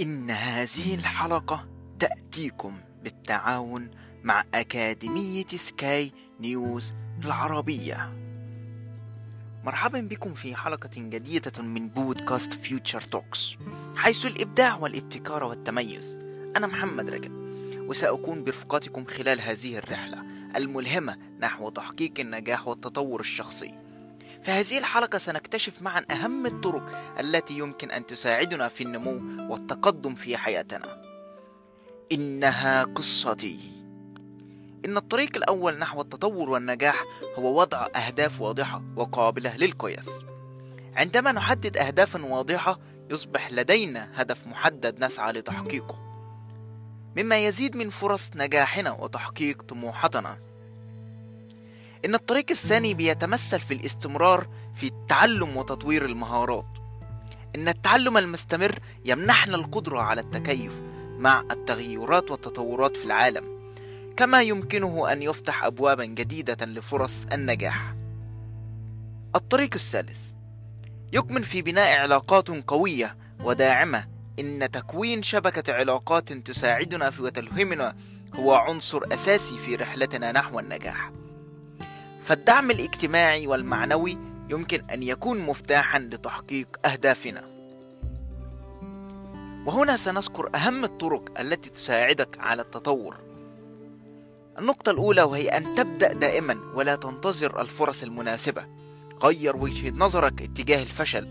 إن هذه الحلقة تأتيكم بالتعاون مع أكاديمية سكاي نيوز العربية. مرحبا بكم في حلقة جديدة من بودكاست فيوتشر توكس. حيث الإبداع والابتكار والتميز أنا محمد رجب وسأكون برفقتكم خلال هذه الرحلة الملهمة نحو تحقيق النجاح والتطور الشخصي. في هذه الحلقة سنكتشف معا أهم الطرق التي يمكن أن تساعدنا في النمو والتقدم في حياتنا. إنها قصتي. إن الطريق الأول نحو التطور والنجاح هو وضع أهداف واضحة وقابلة للقياس. عندما نحدد أهدافا واضحة يصبح لدينا هدف محدد نسعى لتحقيقه. مما يزيد من فرص نجاحنا وتحقيق طموحاتنا. إن الطريق الثاني بيتمثل في الاستمرار في التعلم وتطوير المهارات. إن التعلم المستمر يمنحنا القدرة على التكيف مع التغيرات والتطورات في العالم، كما يمكنه أن يفتح أبوابا جديدة لفرص النجاح. الطريق الثالث يكمن في بناء علاقات قوية وداعمة إن تكوين شبكة علاقات تساعدنا في وتلهمنا هو عنصر أساسي في رحلتنا نحو النجاح. فالدعم الاجتماعي والمعنوي يمكن أن يكون مفتاحا لتحقيق أهدافنا. وهنا سنذكر أهم الطرق التي تساعدك على التطور. النقطة الأولى وهي أن تبدأ دائما ولا تنتظر الفرص المناسبة. غير وجهة نظرك اتجاه الفشل.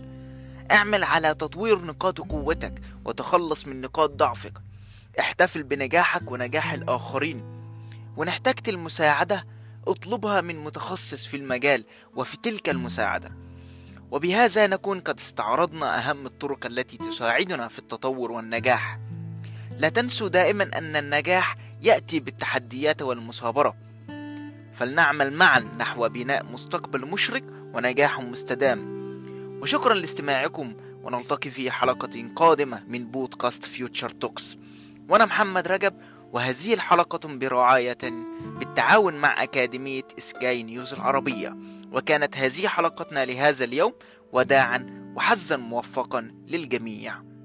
اعمل على تطوير نقاط قوتك وتخلص من نقاط ضعفك. احتفل بنجاحك ونجاح الآخرين. وان احتجت المساعدة أطلبها من متخصص في المجال وفي تلك المساعدة. وبهذا نكون قد استعرضنا أهم الطرق التي تساعدنا في التطور والنجاح. لا تنسوا دائما أن النجاح يأتي بالتحديات والمثابرة. فلنعمل معا نحو بناء مستقبل مشرق ونجاح مستدام. وشكرا لاستماعكم ونلتقي في حلقة قادمة من بودكاست فيوتشر توكس وأنا محمد رجب وهذه الحلقة برعاية بالتعاون مع أكاديمية سكاي نيوز العربية. وكانت هذه حلقتنا لهذا اليوم. وداعا وحزا موفقا للجميع.